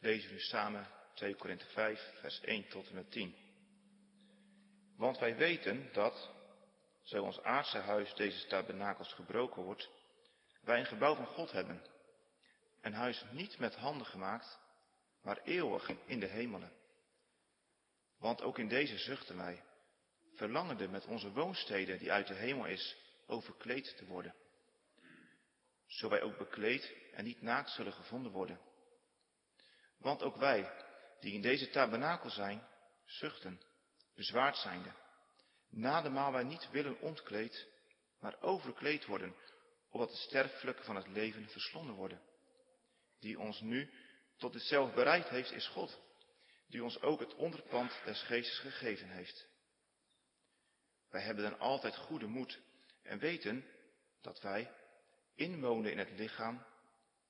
lezen we samen 2 Korinthe 5, vers 1 tot en met 10. Want wij weten dat, zo ons aardse huis deze tabernakels gebroken wordt, wij een gebouw van God hebben. Een huis niet met handen gemaakt, maar eeuwig in de hemelen. Want ook in deze zuchten wij, verlangende met onze woonsteden die uit de hemel is, overkleed te worden. Zo wij ook bekleed en niet naakt zullen gevonden worden. Want ook wij, die in deze tabernakel zijn, zuchten, bezwaard zijnde. Na de maal wij niet willen ontkleed, maar overkleed worden, opdat de sterfelijke van het leven verslonden worden. Die ons nu tot hetzelfde bereid heeft, is God, die ons ook het onderpand des geestes gegeven heeft. Wij hebben dan altijd goede moed en weten dat wij inwonen in het lichaam,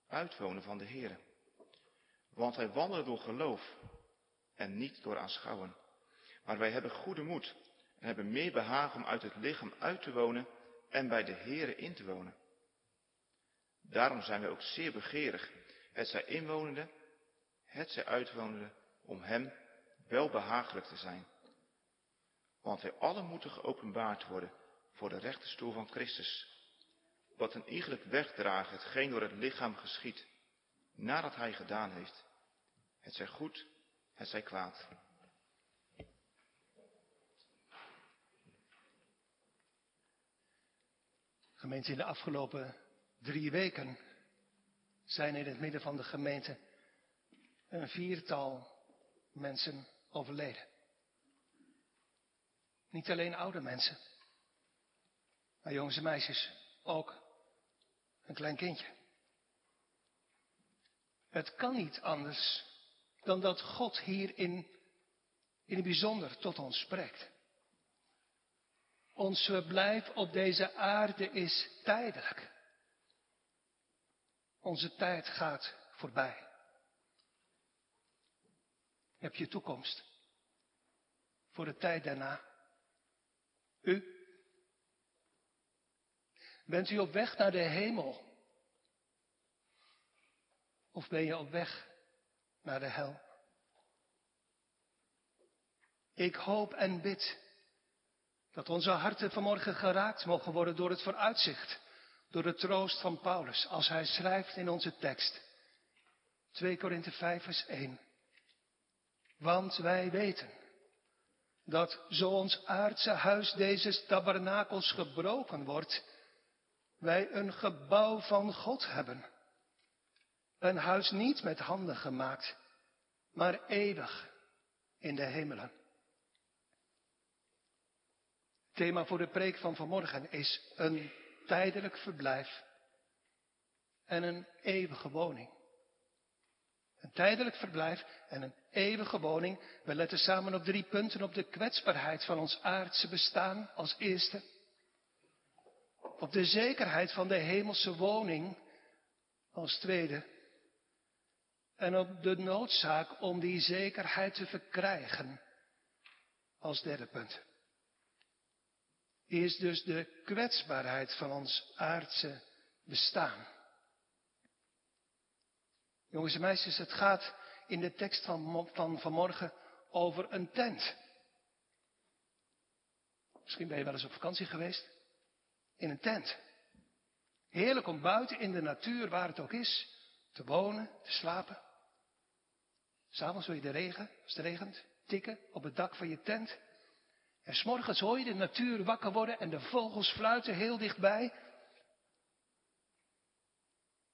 uitwonen van de Heer. Want wij wandelen door geloof en niet door aanschouwen. Maar wij hebben goede moed en hebben meer behagen om uit het lichaam uit te wonen en bij de Heere in te wonen. Daarom zijn wij ook zeer begeerig, het zij inwonende, het zij uitwonende, om Hem wel behagelijk te zijn. Want wij allen moeten geopenbaard worden voor de rechterstoel van Christus. Wat een iegelijk wegdragen hetgeen door het lichaam geschiet, nadat Hij gedaan heeft. Het zij goed, het zij kwaad. Gemeente, in de afgelopen drie weken zijn in het midden van de gemeente een viertal mensen overleden. Niet alleen oude mensen, maar jongens en meisjes ook een klein kindje. Het kan niet anders dan dat God hier in, het bijzonder tot ons spreekt. Ons verblijf op deze aarde is tijdelijk. Onze tijd gaat voorbij. Heb je toekomst voor de tijd daarna? U? Bent u op weg naar de hemel? Of ben je op weg naar de hel? Ik hoop en bid dat onze harten vanmorgen geraakt mogen worden door het vooruitzicht, door de troost van Paulus, als hij schrijft in onze tekst. 2 Korinthe 5 vers 1. Want wij weten dat zo ons aardse huis deze tabernakels gebroken wordt, wij een gebouw van God hebben. Een huis niet met handen gemaakt, maar eeuwig in de hemelen. Thema voor de preek van vanmorgen is een tijdelijk verblijf en een eeuwige woning. Een tijdelijk verblijf en een eeuwige woning. We letten samen op drie punten op de kwetsbaarheid van ons aardse bestaan als eerste. Op de zekerheid van de hemelse woning als tweede. En op de noodzaak om die zekerheid te verkrijgen als derde punt. Is dus de kwetsbaarheid van ons aardse bestaan. Jongens en meisjes, het gaat in de tekst van, van vanmorgen over een tent. Misschien ben je wel eens op vakantie geweest. In een tent. Heerlijk om buiten in de natuur, waar het ook is, te wonen, te slapen. S'avonds wil je de regen, als het regent, tikken op het dak van je tent. En s'morgens hoor je de natuur wakker worden en de vogels fluiten heel dichtbij.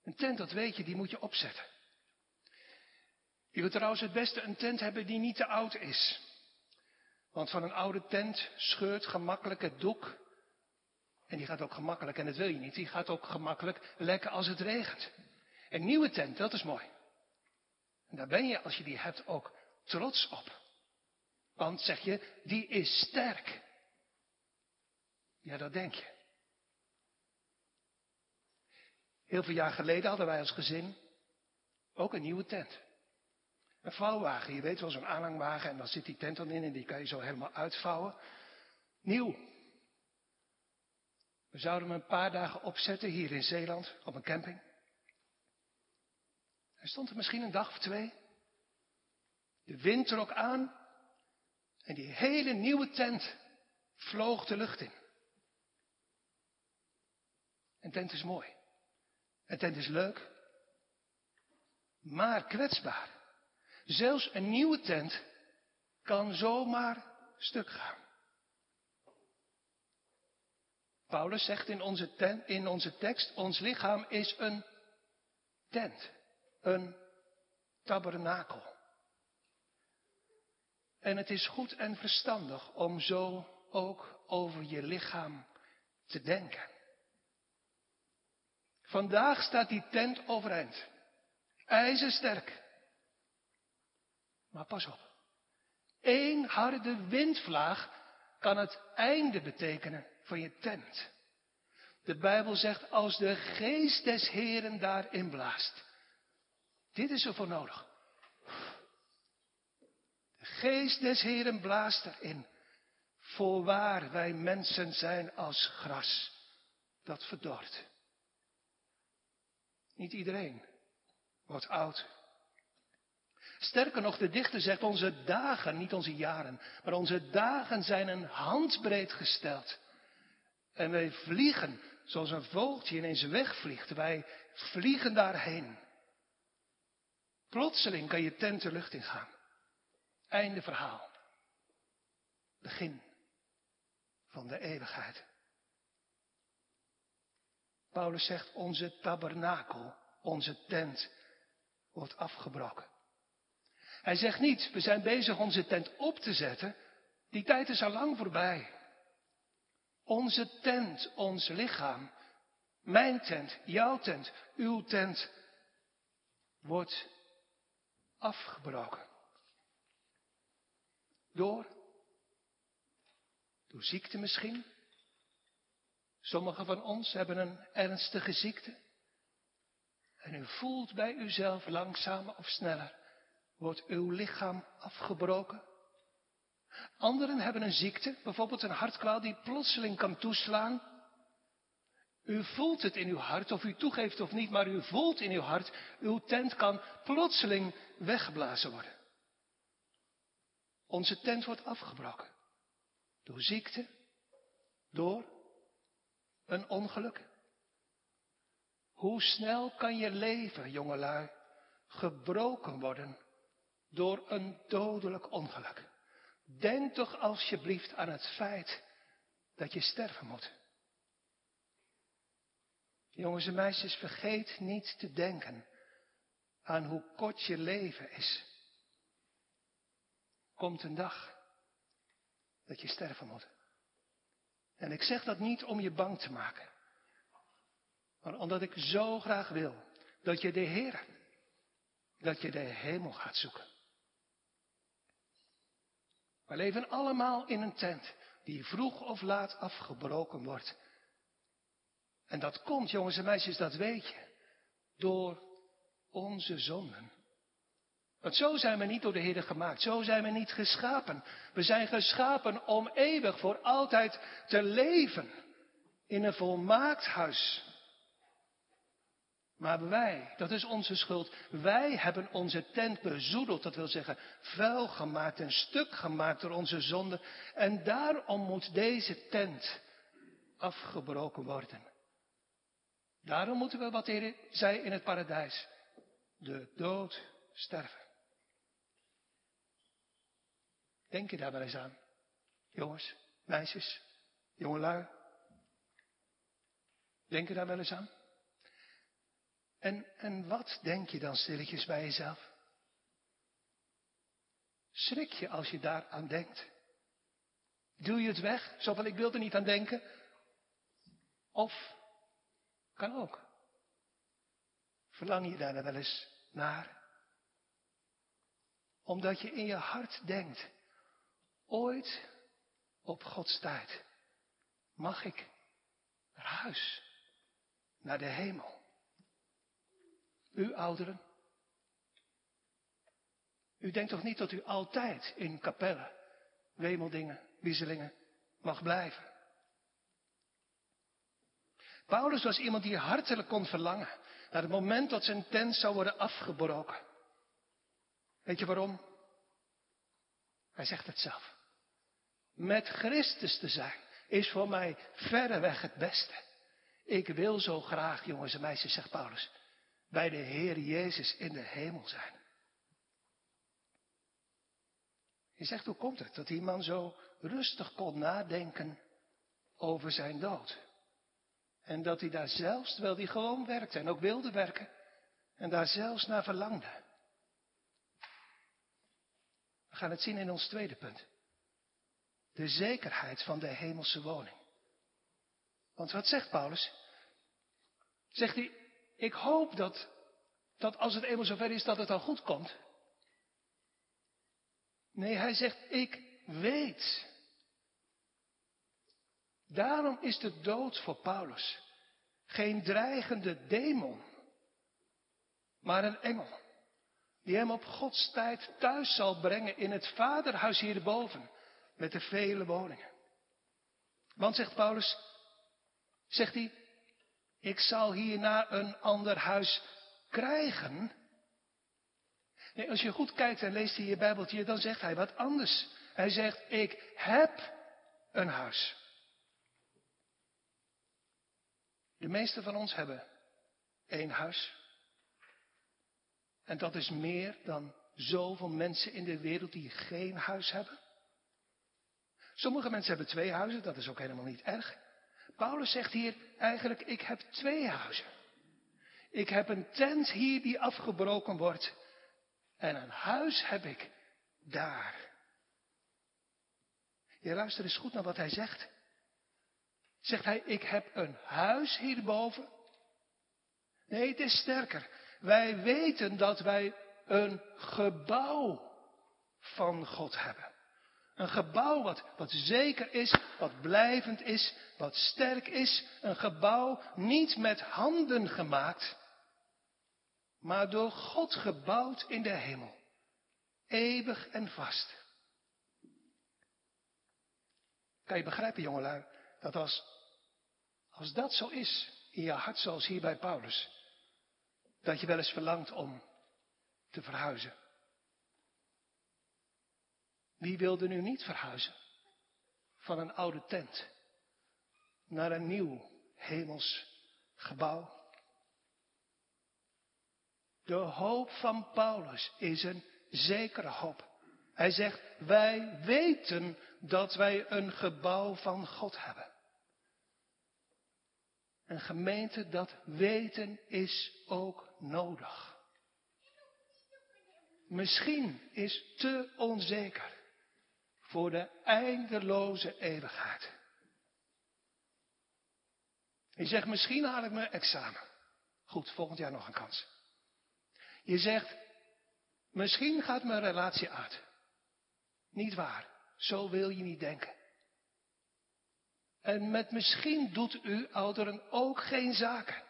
Een tent, dat weet je, die moet je opzetten. Je wilt trouwens het beste een tent hebben die niet te oud is. Want van een oude tent scheurt gemakkelijk het doek. En die gaat ook gemakkelijk, en dat wil je niet, die gaat ook gemakkelijk lekker als het regent. Een nieuwe tent, dat is mooi. En daar ben je, als je die hebt, ook trots op. Want zeg je, die is sterk. Ja, dat denk je. Heel veel jaar geleden hadden wij als gezin ook een nieuwe tent. Een vouwwagen, je weet wel, zo'n aanhangwagen en dan zit die tent dan in en die kan je zo helemaal uitvouwen. Nieuw. We zouden hem een paar dagen opzetten hier in Zeeland op een camping. Hij stond er misschien een dag of twee. De wind trok aan en die hele nieuwe tent vloog de lucht in. Een tent is mooi. Een tent is leuk. Maar kwetsbaar. Zelfs een nieuwe tent kan zomaar stuk gaan. Paulus zegt in onze, in onze tekst, ons lichaam is een tent, een tabernakel. En het is goed en verstandig om zo ook over je lichaam te denken. Vandaag staat die tent overeind. IJzersterk. Maar pas op. Eén harde windvlaag kan het einde betekenen van je tent. De Bijbel zegt als de geest des Heren daarin blaast. Dit is er voor nodig. De geest des Heren blaast erin. Voorwaar wij mensen zijn als gras dat verdort. Niet iedereen wordt oud. Sterker nog, de dichter zegt onze dagen, niet onze jaren, maar onze dagen zijn een handbreed gesteld. En wij vliegen zoals een vogeltje ineens wegvliegt. Wij vliegen daarheen. Plotseling kan je tent de lucht ingaan. Einde verhaal. Begin van de eeuwigheid. Paulus zegt, onze tabernakel, onze tent, wordt afgebroken. Hij zegt niet, we zijn bezig onze tent op te zetten. Die tijd is al lang voorbij. Onze tent, ons lichaam, mijn tent, jouw tent, uw tent, wordt afgebroken. Door? Door ziekte misschien? Sommigen van ons hebben een ernstige ziekte. En u voelt bij uzelf langzamer of sneller, wordt uw lichaam afgebroken. Anderen hebben een ziekte, bijvoorbeeld een hartklaal die plotseling kan toeslaan. U voelt het in uw hart, of u toegeeft of niet, maar u voelt in uw hart, uw tent kan plotseling weggeblazen worden. Onze tent wordt afgebroken. Door ziekte, door een ongeluk. Hoe snel kan je leven, jongelui, gebroken worden door een dodelijk ongeluk? Denk toch alsjeblieft aan het feit dat je sterven moet. Jongens en meisjes, vergeet niet te denken aan hoe kort je leven is. Komt een dag dat je sterven moet. En ik zeg dat niet om je bang te maken, maar omdat ik zo graag wil dat je de Heer, dat je de hemel gaat zoeken. We leven allemaal in een tent die vroeg of laat afgebroken wordt. En dat komt, jongens en meisjes, dat weet je, door onze zonden. Want zo zijn we niet door de Heer gemaakt, zo zijn we niet geschapen. We zijn geschapen om eeuwig voor altijd te leven in een volmaakt huis. Maar wij, dat is onze schuld, wij hebben onze tent bezoedeld, dat wil zeggen vuil gemaakt en stuk gemaakt door onze zonde. En daarom moet deze tent afgebroken worden. Daarom moeten we, wat Heer zei in het paradijs, de dood sterven. Denk je daar wel eens aan? Jongens, meisjes, jongelui. Denk je daar wel eens aan? En, en wat denk je dan stilletjes bij jezelf? Schrik je als je daar aan denkt? Doe je het weg, zo van ik wil er niet aan denken? Of, kan ook, verlang je daar wel eens naar? Omdat je in je hart denkt, ooit op Gods tijd mag ik naar huis, naar de hemel. U ouderen. U denkt toch niet dat u altijd in kapellen, wemeldingen, wiezelingen mag blijven? Paulus was iemand die hartelijk kon verlangen naar het moment dat zijn tent zou worden afgebroken. Weet je waarom? Hij zegt het zelf. Met Christus te zijn is voor mij verreweg het beste. Ik wil zo graag, jongens en meisjes, zegt Paulus, bij de Heer Jezus in de hemel zijn. Je zegt, hoe komt het dat die man zo rustig kon nadenken over zijn dood? En dat hij daar zelfs, terwijl hij gewoon werkte en ook wilde werken, en daar zelfs naar verlangde. We gaan het zien in ons tweede punt. De zekerheid van de hemelse woning. Want wat zegt Paulus? Zegt hij, ik hoop dat, dat als het eenmaal zover is dat het al goed komt. Nee, hij zegt, ik weet. Daarom is de dood voor Paulus geen dreigende demon, maar een engel. Die hem op Gods tijd thuis zal brengen in het vaderhuis hierboven, met de vele woningen. Want, zegt Paulus, zegt hij, ik zal hierna een ander huis krijgen. Nee, als je goed kijkt en leest in je Bijbeltje, dan zegt hij wat anders. Hij zegt, ik heb een huis. De meeste van ons hebben één huis. En dat is meer dan zoveel mensen in de wereld die geen huis hebben. Sommige mensen hebben twee huizen, dat is ook helemaal niet erg. Paulus zegt hier eigenlijk, ik heb twee huizen. Ik heb een tent hier die afgebroken wordt. En een huis heb ik daar. Je luistert eens goed naar wat hij zegt. Zegt hij, ik heb een huis hierboven. Nee, het is sterker. Wij weten dat wij een gebouw van God hebben. Een gebouw wat, wat zeker is, wat blijvend is, wat sterk is. Een gebouw niet met handen gemaakt, maar door God gebouwd in de hemel. Eeuwig en vast. Kan je begrijpen, jongelui, dat als, als dat zo is in je hart, zoals hier bij Paulus, dat je wel eens verlangt om te verhuizen. Wie wilde nu niet verhuizen van een oude tent naar een nieuw hemels gebouw? De hoop van Paulus is een zekere hoop. Hij zegt, wij weten dat wij een gebouw van God hebben. Een gemeente dat weten is ook nodig. Misschien is te onzeker voor de eindeloze eeuwigheid. Je zegt, misschien haal ik mijn examen. Goed, volgend jaar nog een kans. Je zegt, misschien gaat mijn relatie uit. Niet waar, zo wil je niet denken. En met misschien doet u ouderen ook geen zaken.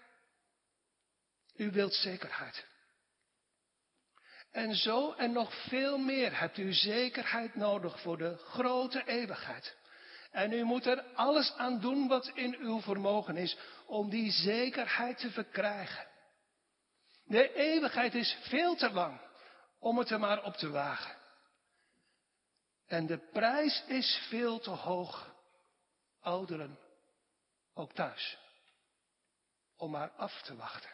U wilt zekerheid. En zo en nog veel meer hebt u zekerheid nodig voor de grote eeuwigheid. En u moet er alles aan doen wat in uw vermogen is om die zekerheid te verkrijgen. De eeuwigheid is veel te lang om het er maar op te wagen. En de prijs is veel te hoog, ouderen, ook thuis, om maar af te wachten.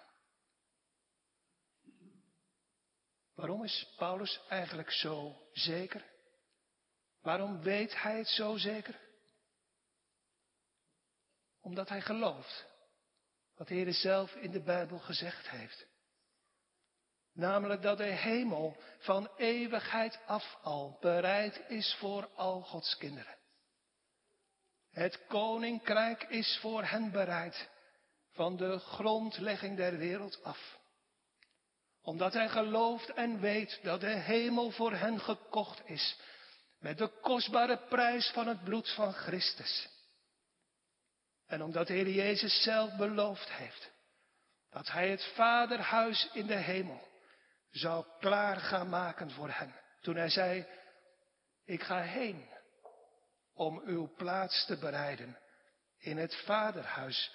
Waarom is Paulus eigenlijk zo zeker? Waarom weet hij het zo zeker? Omdat hij gelooft wat de Heer zelf in de Bijbel gezegd heeft. Namelijk dat de hemel van eeuwigheid af al bereid is voor al Gods kinderen. Het koninkrijk is voor hen bereid van de grondlegging der wereld af omdat hij gelooft en weet dat de hemel voor hen gekocht is. Met de kostbare prijs van het bloed van Christus. En omdat de Heer Jezus zelf beloofd heeft. Dat hij het vaderhuis in de hemel zou klaar gaan maken voor hen. Toen hij zei, ik ga heen om uw plaats te bereiden in het vaderhuis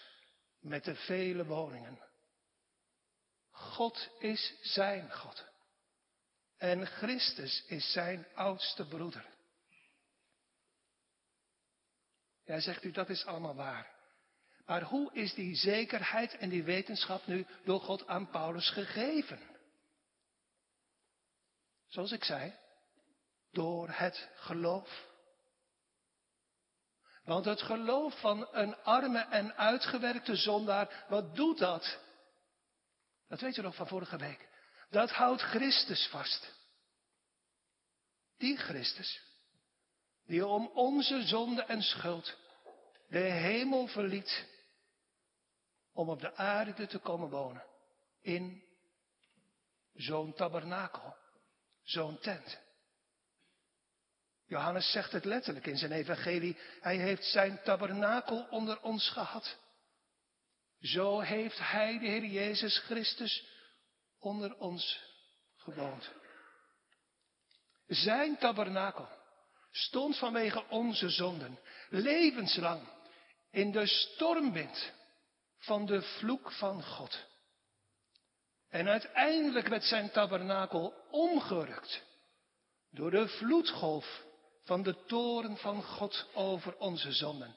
met de vele woningen. God is zijn God. En Christus is zijn oudste broeder. Ja, zegt u, dat is allemaal waar. Maar hoe is die zekerheid en die wetenschap nu door God aan Paulus gegeven? Zoals ik zei, door het geloof. Want het geloof van een arme en uitgewerkte zondaar, wat doet dat? Dat weet u nog van vorige week. Dat houdt Christus vast. Die Christus, die om onze zonde en schuld de hemel verliet om op de aarde te komen wonen. In zo'n tabernakel, zo'n tent. Johannes zegt het letterlijk in zijn evangelie. Hij heeft zijn tabernakel onder ons gehad. Zo heeft hij, de Heer Jezus Christus, onder ons gewoond. Zijn tabernakel stond vanwege onze zonden levenslang in de stormwind van de vloek van God. En uiteindelijk werd zijn tabernakel omgerukt door de vloedgolf van de toren van God over onze zonden.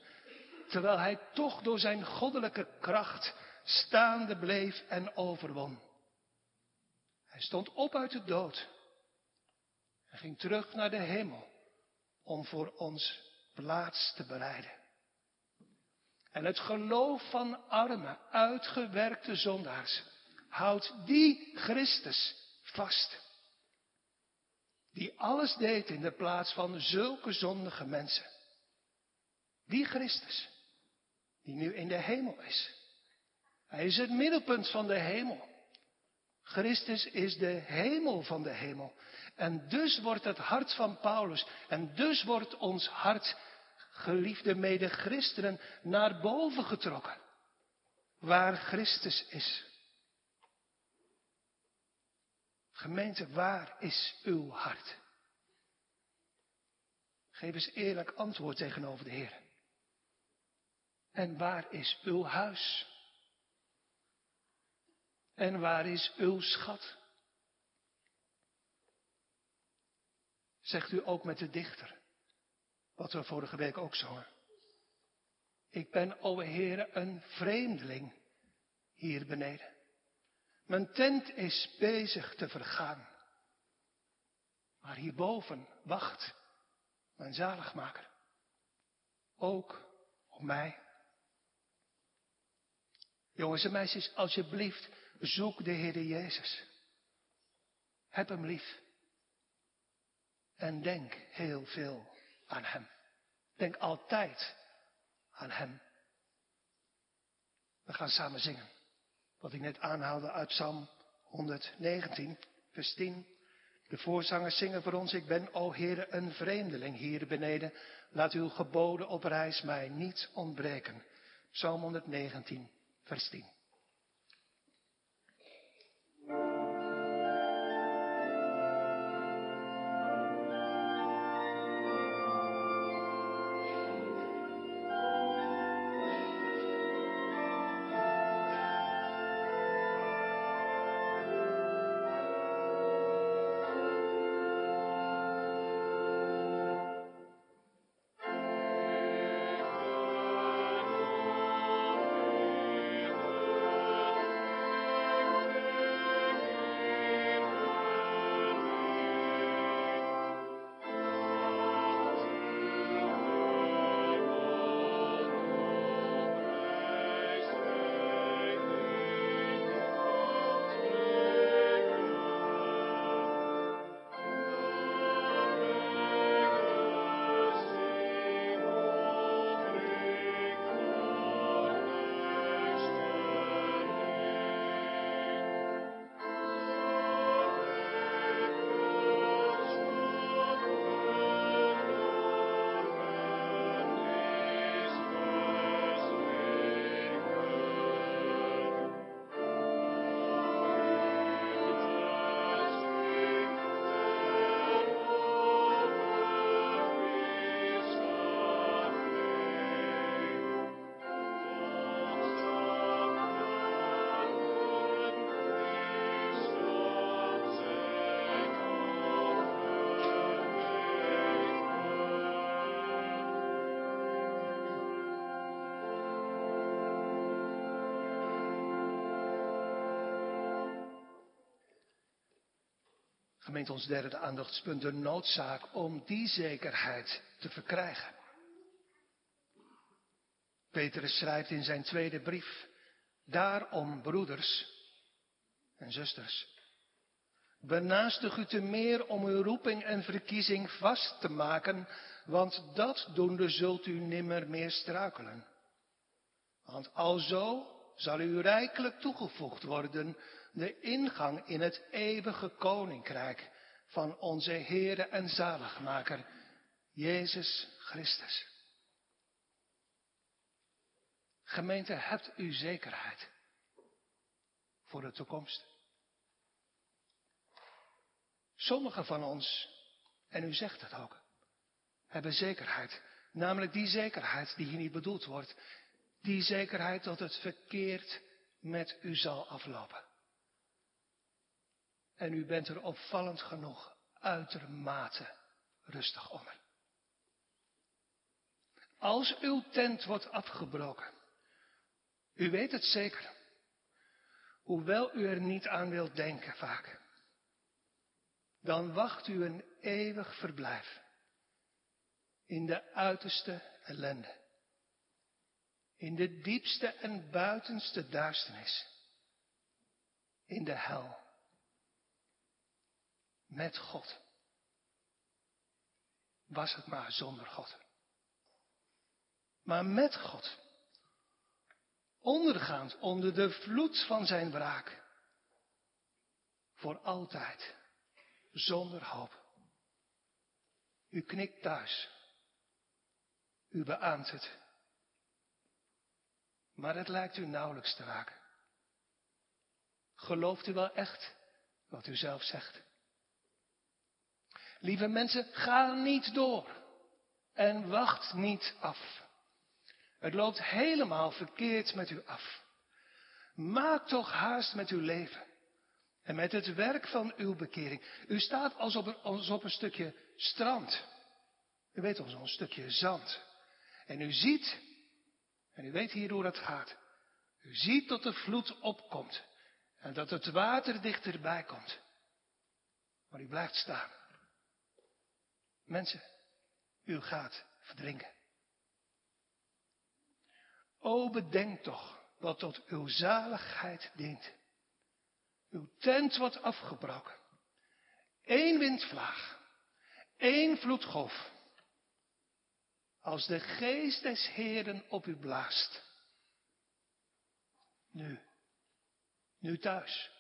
Terwijl hij toch door zijn goddelijke kracht staande bleef en overwon. Hij stond op uit de dood en ging terug naar de hemel om voor ons plaats te bereiden. En het geloof van arme, uitgewerkte zondaars houdt die Christus vast. Die alles deed in de plaats van zulke zondige mensen. Die Christus, die nu in de hemel is. Hij is het middelpunt van de hemel. Christus is de hemel van de hemel. En dus wordt het hart van Paulus, en dus wordt ons hart, geliefde mede-christenen, naar boven getrokken. Waar Christus is. Gemeente, waar is uw hart? Geef eens eerlijk antwoord tegenover de Heer. En waar is uw huis? En waar is uw schat? Zegt u ook met de dichter, wat we vorige week ook zongen. Ik ben, o Heere, een vreemdeling hier beneden. Mijn tent is bezig te vergaan. Maar hierboven wacht mijn zaligmaker. Ook op mij. Jongens en meisjes, alsjeblieft, zoek de Heer Jezus. Heb hem lief. En denk heel veel aan hem. Denk altijd aan hem. We gaan samen zingen. Wat ik net aanhaalde uit Psalm 119, vers 10. De voorzangers zingen voor ons, ik ben, o Heere, een vreemdeling hier beneden. Laat uw geboden op reis mij niet ontbreken. Psalm 119, vers 10. Gemeente ons derde aandachtspunt, de noodzaak om die zekerheid te verkrijgen. Petrus schrijft in zijn tweede brief, daarom broeders en zusters, benaastig u te meer om uw roeping en verkiezing vast te maken, want dat doende zult u nimmer meer struikelen. Want alzo zal u rijkelijk toegevoegd worden de ingang in het eeuwige koninkrijk van onze Heere en Zaligmaker, Jezus Christus. Gemeente, hebt u zekerheid voor de toekomst? Sommigen van ons, en u zegt het ook, hebben zekerheid. Namelijk die zekerheid die hier niet bedoeld wordt. Die zekerheid dat het verkeerd met u zal aflopen. En u bent er opvallend genoeg uitermate rustig onder. Als uw tent wordt afgebroken, u weet het zeker, hoewel u er niet aan wilt denken vaak, dan wacht u een eeuwig verblijf in de uiterste ellende, in de diepste en buitenste duisternis, in de hel met God. Was het maar zonder God. Maar met God. Ondergaand onder de vloed van zijn wraak. Voor altijd. Zonder hoop. U knikt thuis. U beaamt het. Maar het lijkt u nauwelijks te raken. Gelooft u wel echt wat u zelf zegt? Lieve mensen, ga niet door en wacht niet af. Het loopt helemaal verkeerd met u af. Maak toch haast met uw leven en met het werk van uw bekering. U staat als op een, als een stukje strand. U weet al zo'n stukje zand. En u ziet, en u weet hier hoe dat gaat. U ziet dat de vloed opkomt en dat het water dichterbij komt. Maar u blijft staan. Mensen, u gaat verdrinken. O bedenk toch wat tot uw zaligheid dient. Uw tent wordt afgebroken. Eén windvlaag, één vloedgolf. Als de geest des Heeren op u blaast. Nu, nu thuis,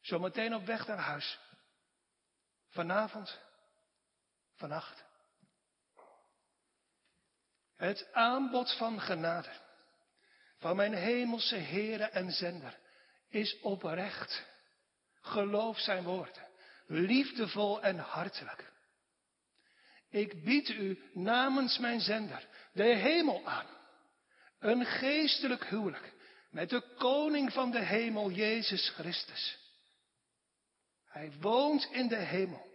zometeen op weg naar huis. Vanavond vannacht. Het aanbod van genade van mijn hemelse Heere en Zender is oprecht. Geloof zijn woorden, liefdevol en hartelijk. Ik bied u namens mijn zender de hemel aan. Een geestelijk huwelijk met de koning van de hemel, Jezus Christus. Hij woont in de hemel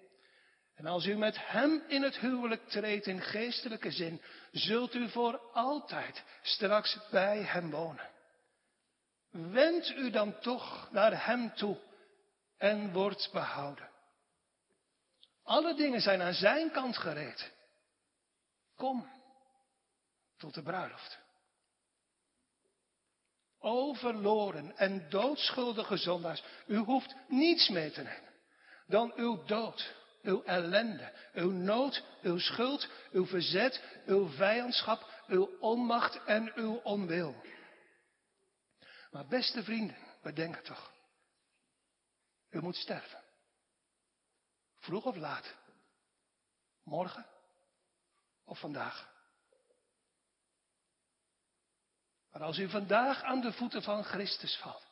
en als u met Hem in het huwelijk treedt in geestelijke zin, zult u voor altijd straks bij Hem wonen. Wend u dan toch naar Hem toe en wordt behouden. Alle dingen zijn aan Zijn kant gereed. Kom tot de bruiloft. O verloren en doodschuldige zondaars, u hoeft niets mee te nemen dan uw dood uw ellende, uw nood, uw schuld, uw verzet, uw vijandschap, uw onmacht en uw onwil. Maar beste vrienden, bedenk het toch. U moet sterven. Vroeg of laat. Morgen of vandaag. Maar als u vandaag aan de voeten van Christus valt,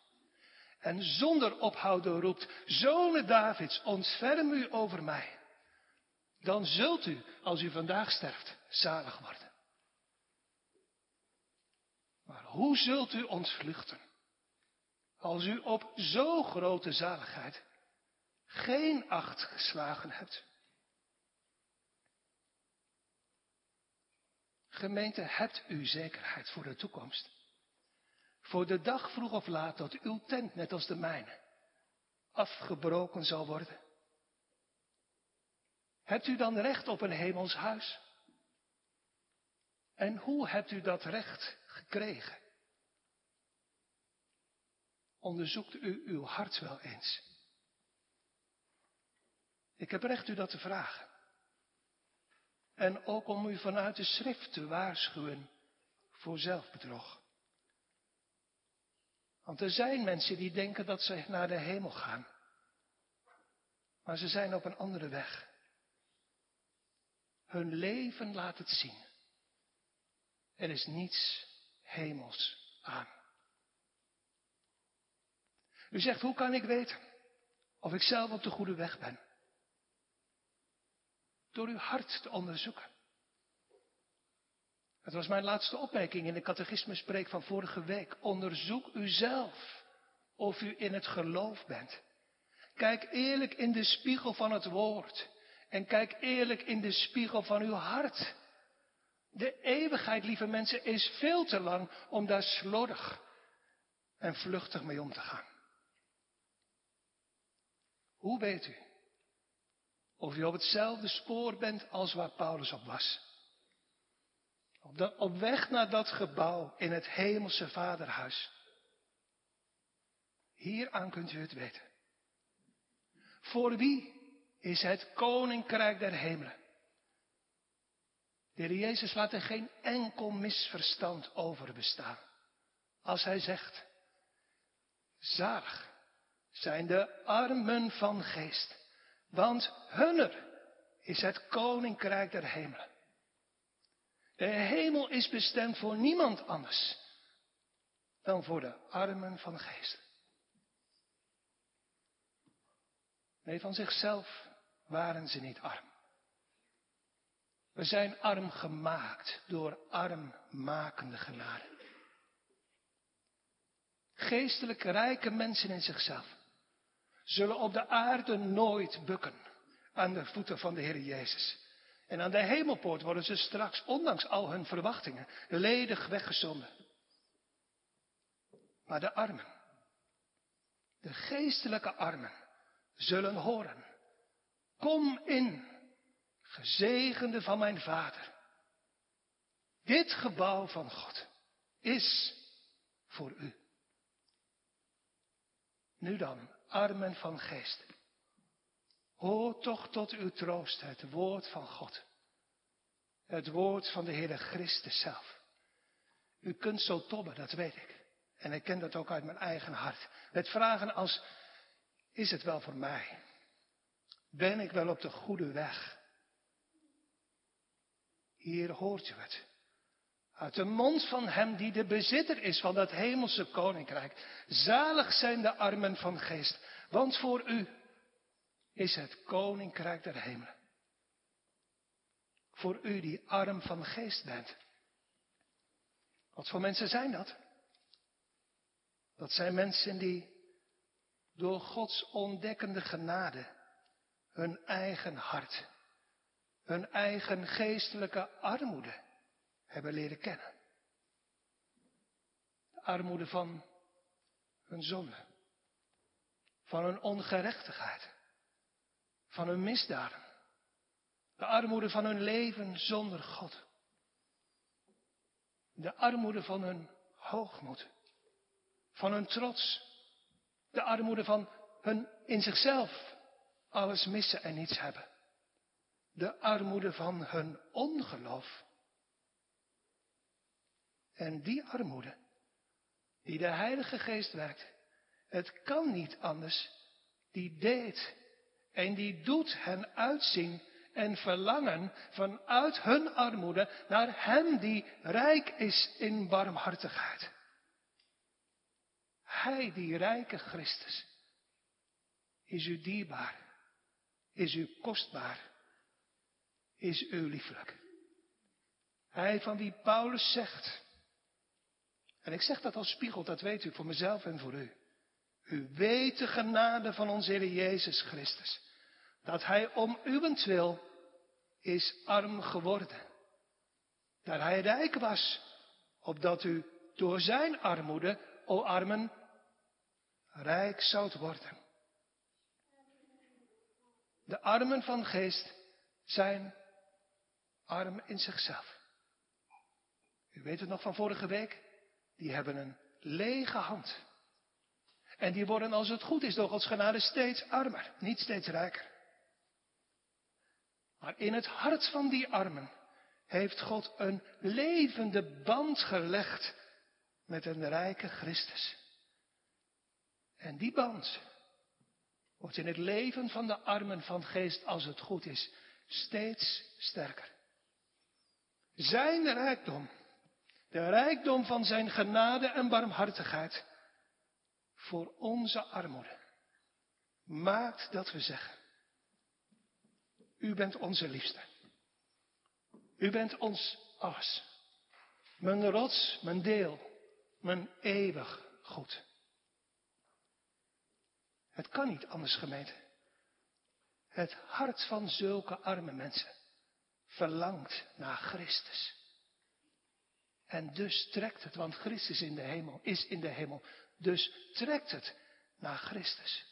en zonder ophouden roept, Zonen Davids, ontferm u over mij. Dan zult u, als u vandaag sterft, zalig worden. Maar hoe zult u ontvluchten? Als u op zo grote zaligheid geen acht geslagen hebt. Gemeente, hebt u zekerheid voor de toekomst? Voor de dag vroeg of laat dat uw tent, net als de mijne, afgebroken zal worden. hebt u dan recht op een hemels huis? En hoe hebt u dat recht gekregen? Onderzoekt u uw hart wel eens? Ik heb recht u dat te vragen. En ook om u vanuit de schrift te waarschuwen voor zelfbedrog. Want er zijn mensen die denken dat ze naar de hemel gaan. Maar ze zijn op een andere weg. Hun leven laat het zien. Er is niets hemels aan. U zegt, hoe kan ik weten of ik zelf op de goede weg ben? Door uw hart te onderzoeken. Het was mijn laatste opmerking in de catechismuspreek van vorige week. Onderzoek uzelf of u in het geloof bent. Kijk eerlijk in de spiegel van het woord. En kijk eerlijk in de spiegel van uw hart. De eeuwigheid, lieve mensen, is veel te lang om daar slordig en vluchtig mee om te gaan. Hoe weet u of u op hetzelfde spoor bent als waar Paulus op was? Op, weg naar dat gebouw in het hemelse vaderhuis. Hieraan kunt u het weten. Voor wie is het koninkrijk der hemelen? De Heer Jezus laat er geen enkel misverstand over bestaan. Als hij zegt, zalig zijn de armen van geest, want hunner is het koninkrijk der hemelen. De hemel is bestemd voor niemand anders dan voor de armen van geest. Nee, van zichzelf waren ze niet arm. We zijn arm gemaakt door armmakende genade. Geestelijk rijke mensen in zichzelf zullen op de aarde nooit bukken aan de voeten van de Heer Jezus. En aan de hemelpoort worden ze straks, ondanks al hun verwachtingen, ledig weggezonden. Maar de armen, de geestelijke armen, zullen horen. Kom in, gezegende van mijn vader. Dit gebouw van God is voor u. Nu dan, armen van geest. Hoor toch tot uw troost het woord van God. Het woord van de Heere Christus zelf. U kunt zo tobben, dat weet ik. En ik ken dat ook uit mijn eigen hart. Met vragen als, is het wel voor mij? Ben ik wel op de goede weg? Hier hoort u het. Uit de mond van hem die de bezitter is van dat hemelse koninkrijk. Zalig zijn de armen van geest, want voor u is het koninkrijk der hemelen. Voor u die arm van geest bent. Wat voor mensen zijn dat? Dat zijn mensen die door Gods ontdekkende genade hun eigen hart, hun eigen geestelijke armoede hebben leren kennen. De armoede van hun zonde, van hun ongerechtigheid, van hun misdaden, de armoede van hun leven zonder God, de armoede van hun hoogmoed, van hun trots, de armoede van hun in zichzelf alles missen en niets hebben. De armoede van hun ongeloof. En die armoede, die de Heilige Geest werkt, het kan niet anders, die deed en die doet hen uitzien en verlangen vanuit hun armoede naar Hem die rijk is in barmhartigheid. Hij, die rijke Christus, is u dierbaar is u kostbaar, is u lieflijk. Hij van wie Paulus zegt, en ik zeg dat als spiegel, dat weet u voor mezelf en voor u. U weet de genade van onze Heer Jezus Christus, dat Hij om uwentwil is arm geworden. Dat Hij rijk was, opdat u door Zijn armoede, o armen, rijk zoudt worden. De armen van geest zijn arm in zichzelf. U weet het nog van vorige week? Die hebben een lege hand. En die worden als het goed is door Gods genade steeds armer, niet steeds rijker. Maar in het hart van die armen heeft God een levende band gelegd met een rijke Christus. En die band wordt in het leven van de armen van geest, als het goed is, steeds sterker. Zijn rijkdom, de rijkdom van zijn genade en barmhartigheid voor onze armoede, maakt dat we zeggen, u bent onze liefste. U bent ons alles. Mijn rots, mijn deel, mijn eeuwig goed. Het kan niet anders, gemeente. Het hart van zulke arme mensen verlangt naar Christus. En dus trekt het, want Christus in de hemel is in de hemel. Dus trekt het naar Christus.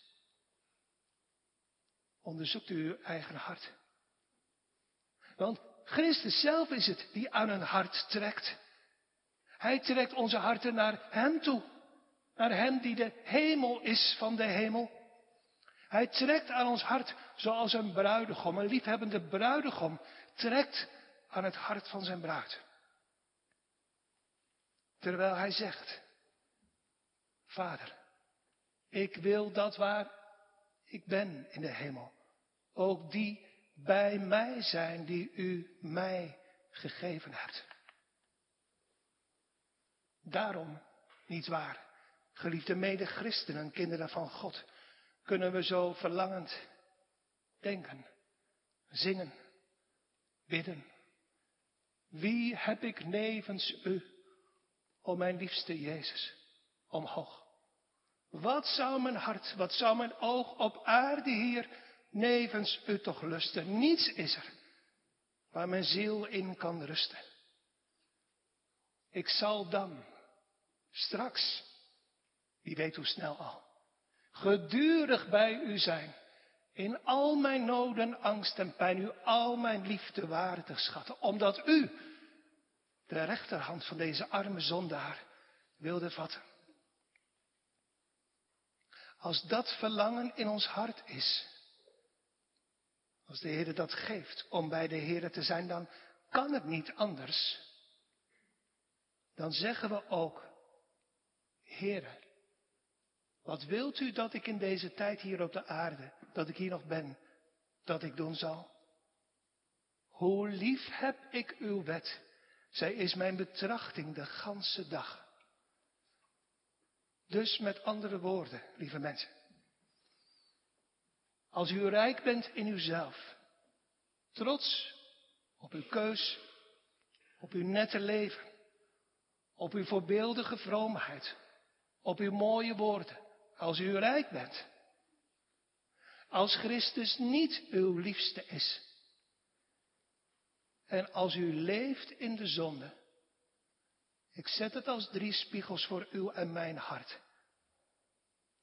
Onderzoekt u uw eigen hart. Want Christus zelf is het die aan een hart trekt. Hij trekt onze harten naar Hem toe. Naar Hem die de hemel is van de hemel. Hij trekt aan ons hart zoals een bruidegom, een liefhebbende bruidegom, trekt aan het hart van zijn bruid. Terwijl hij zegt, Vader, ik wil dat waar ik ben in de hemel, ook die bij mij zijn die u mij gegeven hebt. Daarom, niet waar, geliefde mede-christenen, kinderen van God, kunnen we zo verlangend denken, zingen, bidden. Wie heb ik nevens u, o mijn liefste Jezus, omhoog? Wat zou mijn hart, wat zou mijn oog op aarde hier nevens u toch lusten? Niets is er waar mijn ziel in kan rusten. Ik zal dan straks, wie weet hoe snel al, gedurig bij u zijn. In al mijn noden, angst en pijn, u al mijn liefde waardig schatten. Omdat u de rechterhand van deze arme zondaar wilde vatten. Als dat verlangen in ons hart is, als de Heer dat geeft om bij de Heer te zijn, dan kan het niet anders. Dan zeggen we ook, Heer, wat wilt u dat ik in deze tijd hier op de aarde, dat ik hier nog ben, dat ik doen zal? Hoe lief heb ik uw wet. Zij is mijn betrachting de ganse dag. Dus met andere woorden, lieve mensen. Als u rijk bent in uzelf, trots op uw keus, op uw nette leven, op uw voorbeeldige vroomheid, op uw mooie woorden, als u rijk bent. Als Christus niet uw liefste is. En als u leeft in de zonde. Ik zet het als drie spiegels voor uw en mijn hart.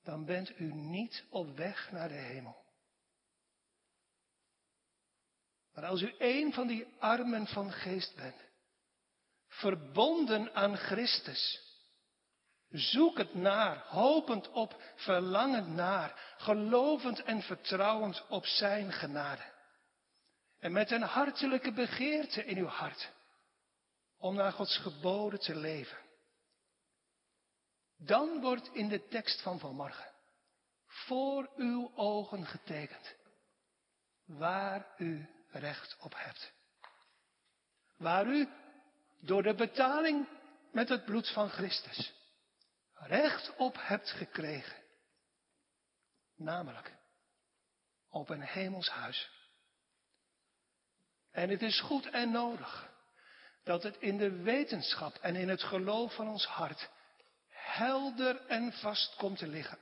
Dan bent u niet op weg naar de hemel. Maar als u een van die armen van geest bent, verbonden aan Christus, Zoek het naar, hopend op, verlangend naar, gelovend en vertrouwend op Zijn genade. En met een hartelijke begeerte in uw hart om naar Gods geboden te leven. Dan wordt in de tekst van vanmorgen voor uw ogen getekend waar u recht op hebt. Waar u door de betaling met het bloed van Christus recht op hebt gekregen. Namelijk op een hemels huis. En het is goed en nodig dat het in de wetenschap en in het geloof van ons hart helder en vast komt te liggen.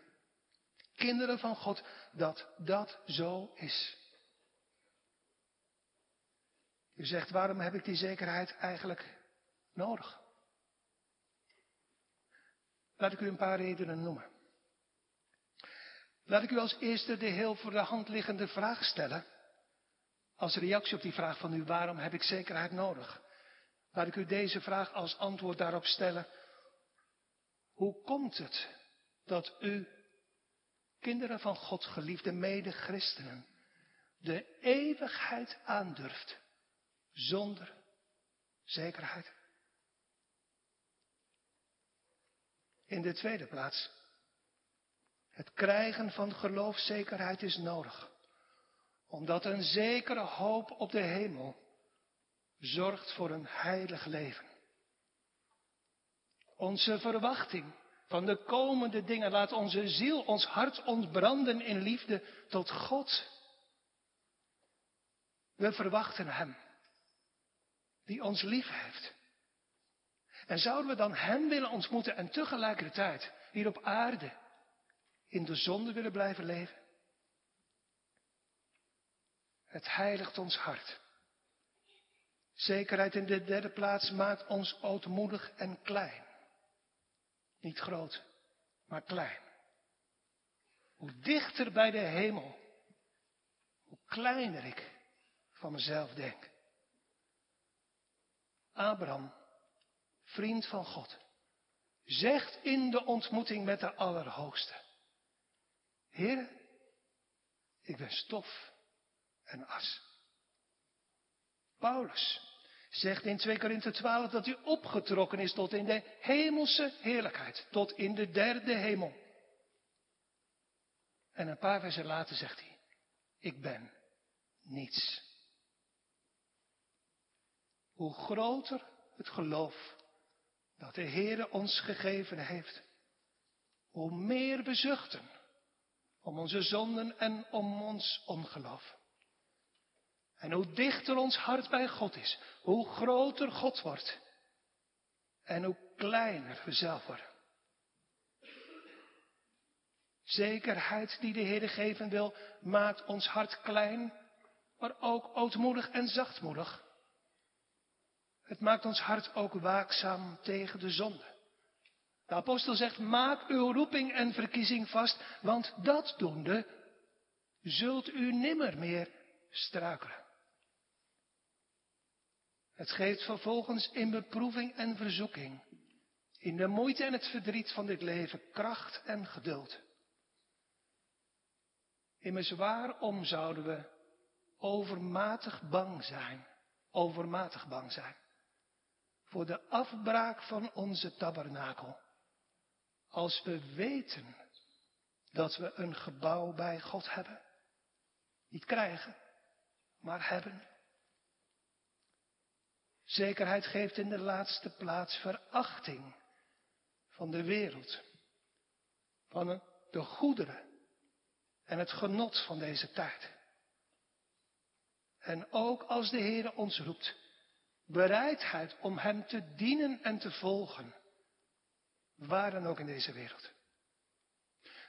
Kinderen van God, dat dat zo is. U zegt, waarom heb ik die zekerheid eigenlijk nodig? Laat ik u een paar redenen noemen. Laat ik u als eerste de heel voor de hand liggende vraag stellen. Als reactie op die vraag van u, waarom heb ik zekerheid nodig? Laat ik u deze vraag als antwoord daarop stellen. Hoe komt het dat u, kinderen van God, geliefde mede-christenen, de eeuwigheid aandurft zonder zekerheid? In de tweede plaats, het krijgen van geloofszekerheid is nodig, omdat een zekere hoop op de hemel zorgt voor een heilig leven. Onze verwachting van de komende dingen laat onze ziel, ons hart ontbranden in liefde tot God. We verwachten Hem, die ons lief heeft. En zouden we dan Hem willen ontmoeten en tegelijkertijd hier op aarde in de zonde willen blijven leven? Het heiligt ons hart. Zekerheid in de derde plaats maakt ons ootmoedig en klein. Niet groot, maar klein. Hoe dichter bij de hemel, hoe kleiner ik van mezelf denk. Abraham, vriend van God, zegt in de ontmoeting met de Allerhoogste. Heer, ik ben stof en as. Paulus zegt in 2 Korinthe 12 dat hij opgetrokken is tot in de hemelse heerlijkheid, tot in de derde hemel. En een paar versen later zegt hij, ik ben niets. Hoe groter het geloof dat de Heere ons gegeven heeft, hoe meer we zuchten om onze zonden en om ons ongeloof. En hoe dichter ons hart bij God is, hoe groter God wordt. En hoe kleiner we zelf worden. Zekerheid die de Heer geven wil, maakt ons hart klein, maar ook ootmoedig en zachtmoedig. Het maakt ons hart ook waakzaam tegen de zonde. De apostel zegt, maak uw roeping en verkiezing vast, want dat doende zult u nimmer meer struikelen. Het geeft vervolgens in beproeving en verzoeking, in de moeite en het verdriet van dit leven, kracht en geduld. Immers waarom zouden we overmatig bang zijn, overmatig bang zijn, voor de afbraak van onze tabernakel, als we weten dat we een gebouw bij God hebben? Niet krijgen, maar hebben. Zekerheid geeft in de laatste plaats verachting van de wereld, van de goederen en het genot van deze tijd. En ook als de Heer ons roept, bereidheid om Hem te dienen en te volgen, waar dan ook in deze wereld.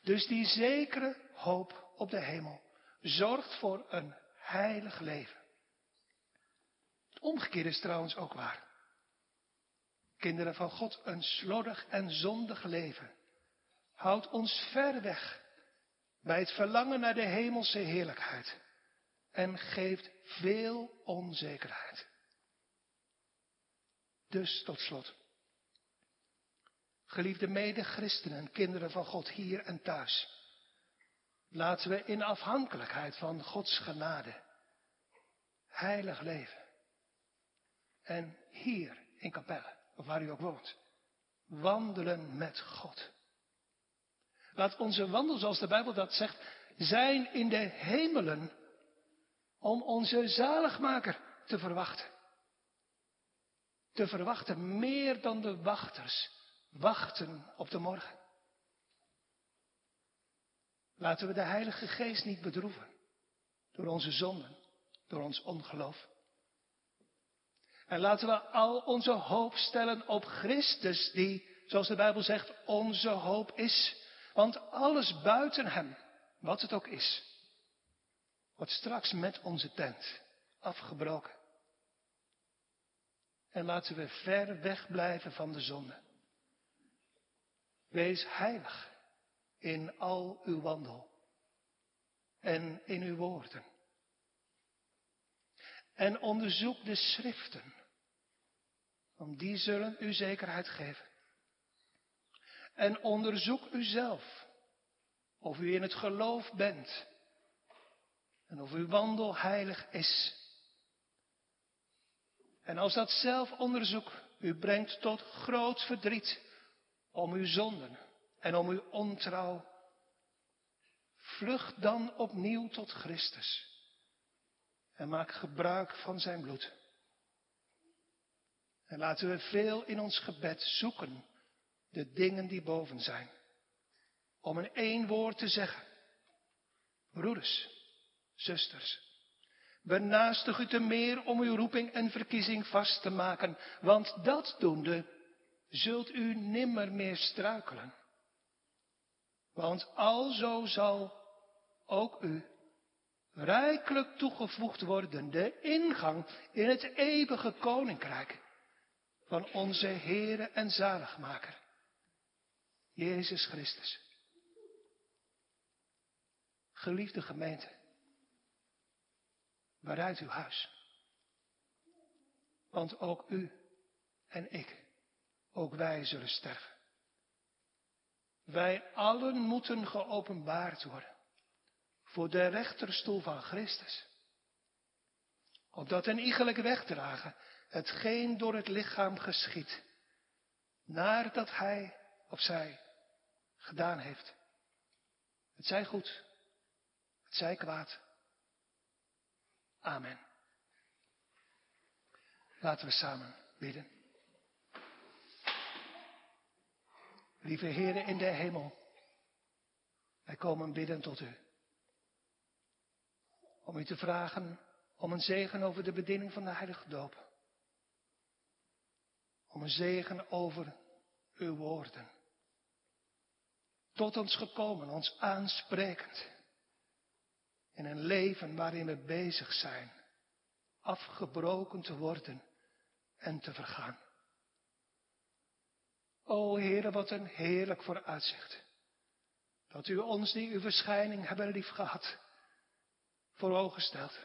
Dus die zekere hoop op de hemel zorgt voor een heilig leven omgekeerde is trouwens ook waar. Kinderen van God, een slordig en zondig leven houdt ons ver weg bij het verlangen naar de hemelse heerlijkheid en geeft veel onzekerheid. Dus tot slot. Geliefde mede-christenen, kinderen van God hier en thuis. Laten we in afhankelijkheid van Gods genade heilig leven. En hier in Capelle, of waar u ook woont, wandelen met God. Laat onze wandel, zoals de Bijbel dat zegt, zijn in de hemelen om onze zaligmaker te verwachten. Te verwachten meer dan de wachters wachten op de morgen. Laten we de Heilige Geest niet bedroeven door onze zonden, door ons ongeloof. En laten we al onze hoop stellen op Christus, die, zoals de Bijbel zegt, onze hoop is. Want alles buiten Hem, wat het ook is, wordt straks met onze tent afgebroken. En laten we ver weg blijven van de zonde. Wees heilig in al uw wandel en in uw woorden. En onderzoek de schriften, want die zullen u zekerheid geven. En onderzoek uzelf, of u in het geloof bent en of uw wandel heilig is. En als dat zelfonderzoek u brengt tot groot verdriet om uw zonden en om uw ontrouw, vlucht dan opnieuw tot Christus en maak gebruik van zijn bloed. En laten we veel in ons gebed zoeken de dingen die boven zijn. Om in één woord te zeggen. Broeders, zusters, benaastig u te meer om uw roeping en verkiezing vast te maken, want dat doende zult u nimmer meer struikelen. Want alzo zal ook u rijkelijk toegevoegd worden de ingang in het eeuwige koninkrijk van onze Heere en Zaligmaker, Jezus Christus. Geliefde gemeente, bereid uw huis. Want ook u en ik, ook wij zullen sterven. Wij allen moeten geopenbaard worden voor de rechterstoel van Christus. Opdat een iegelijk wegdragen hetgeen door het lichaam geschiet, nadat hij of zij gedaan heeft. Het zij goed, het zij kwaad. Amen. Laten we samen bidden. Lieve Heren in de hemel, wij komen bidden tot u om u te vragen om een zegen over de bediening van de heilige doop. Om een zegen over uw woorden. Tot ons gekomen, ons aansprekend. In een leven waarin we bezig zijn afgebroken te worden en te vergaan. O Heere, wat een heerlijk vooruitzicht. Dat u ons die uw verschijning hebben lief gehad voor ogen stelt.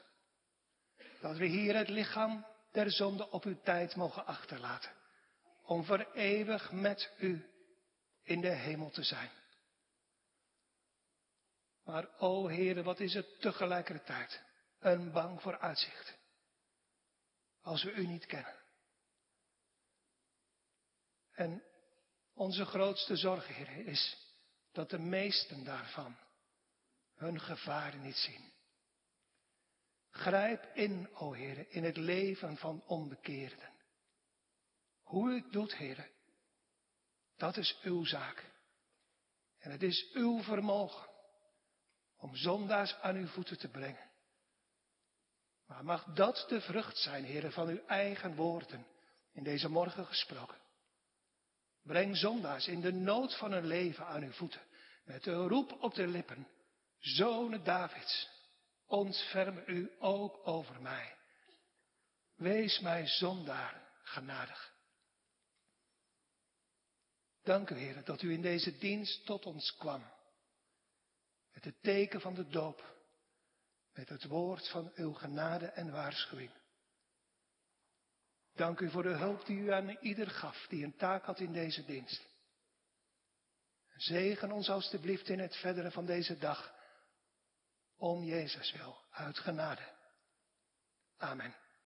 Dat we hier het lichaam der zonde op uw tijd mogen achterlaten. Om voor eeuwig met u in de hemel te zijn. Maar o Heere, wat is het tegelijkertijd een bang vooruitzicht. Als we u niet kennen. En onze grootste zorg, Heer, is dat de meesten daarvan hun gevaren niet zien. Grijp in, o Heer, in het leven van onbekeerden. Hoe u het doet, Heer, dat is uw zaak. En het is uw vermogen om zondaars aan uw voeten te brengen. Maar mag dat de vrucht zijn, Heer, van uw eigen woorden in deze morgen gesproken. Breng zondaars in de nood van hun leven aan uw voeten, met de roep op de lippen, zonen Davids, ontferm u ook over mij. Wees mij zondaar genadig. Dank u, Heer, dat u in deze dienst tot ons kwam. Met het teken van de doop. Met het woord van uw genade en waarschuwing. Dank u voor de hulp die u aan ieder gaf die een taak had in deze dienst. Zegen ons alstublieft in het verdere van deze dag om Jezus wil, uit genade. Amen.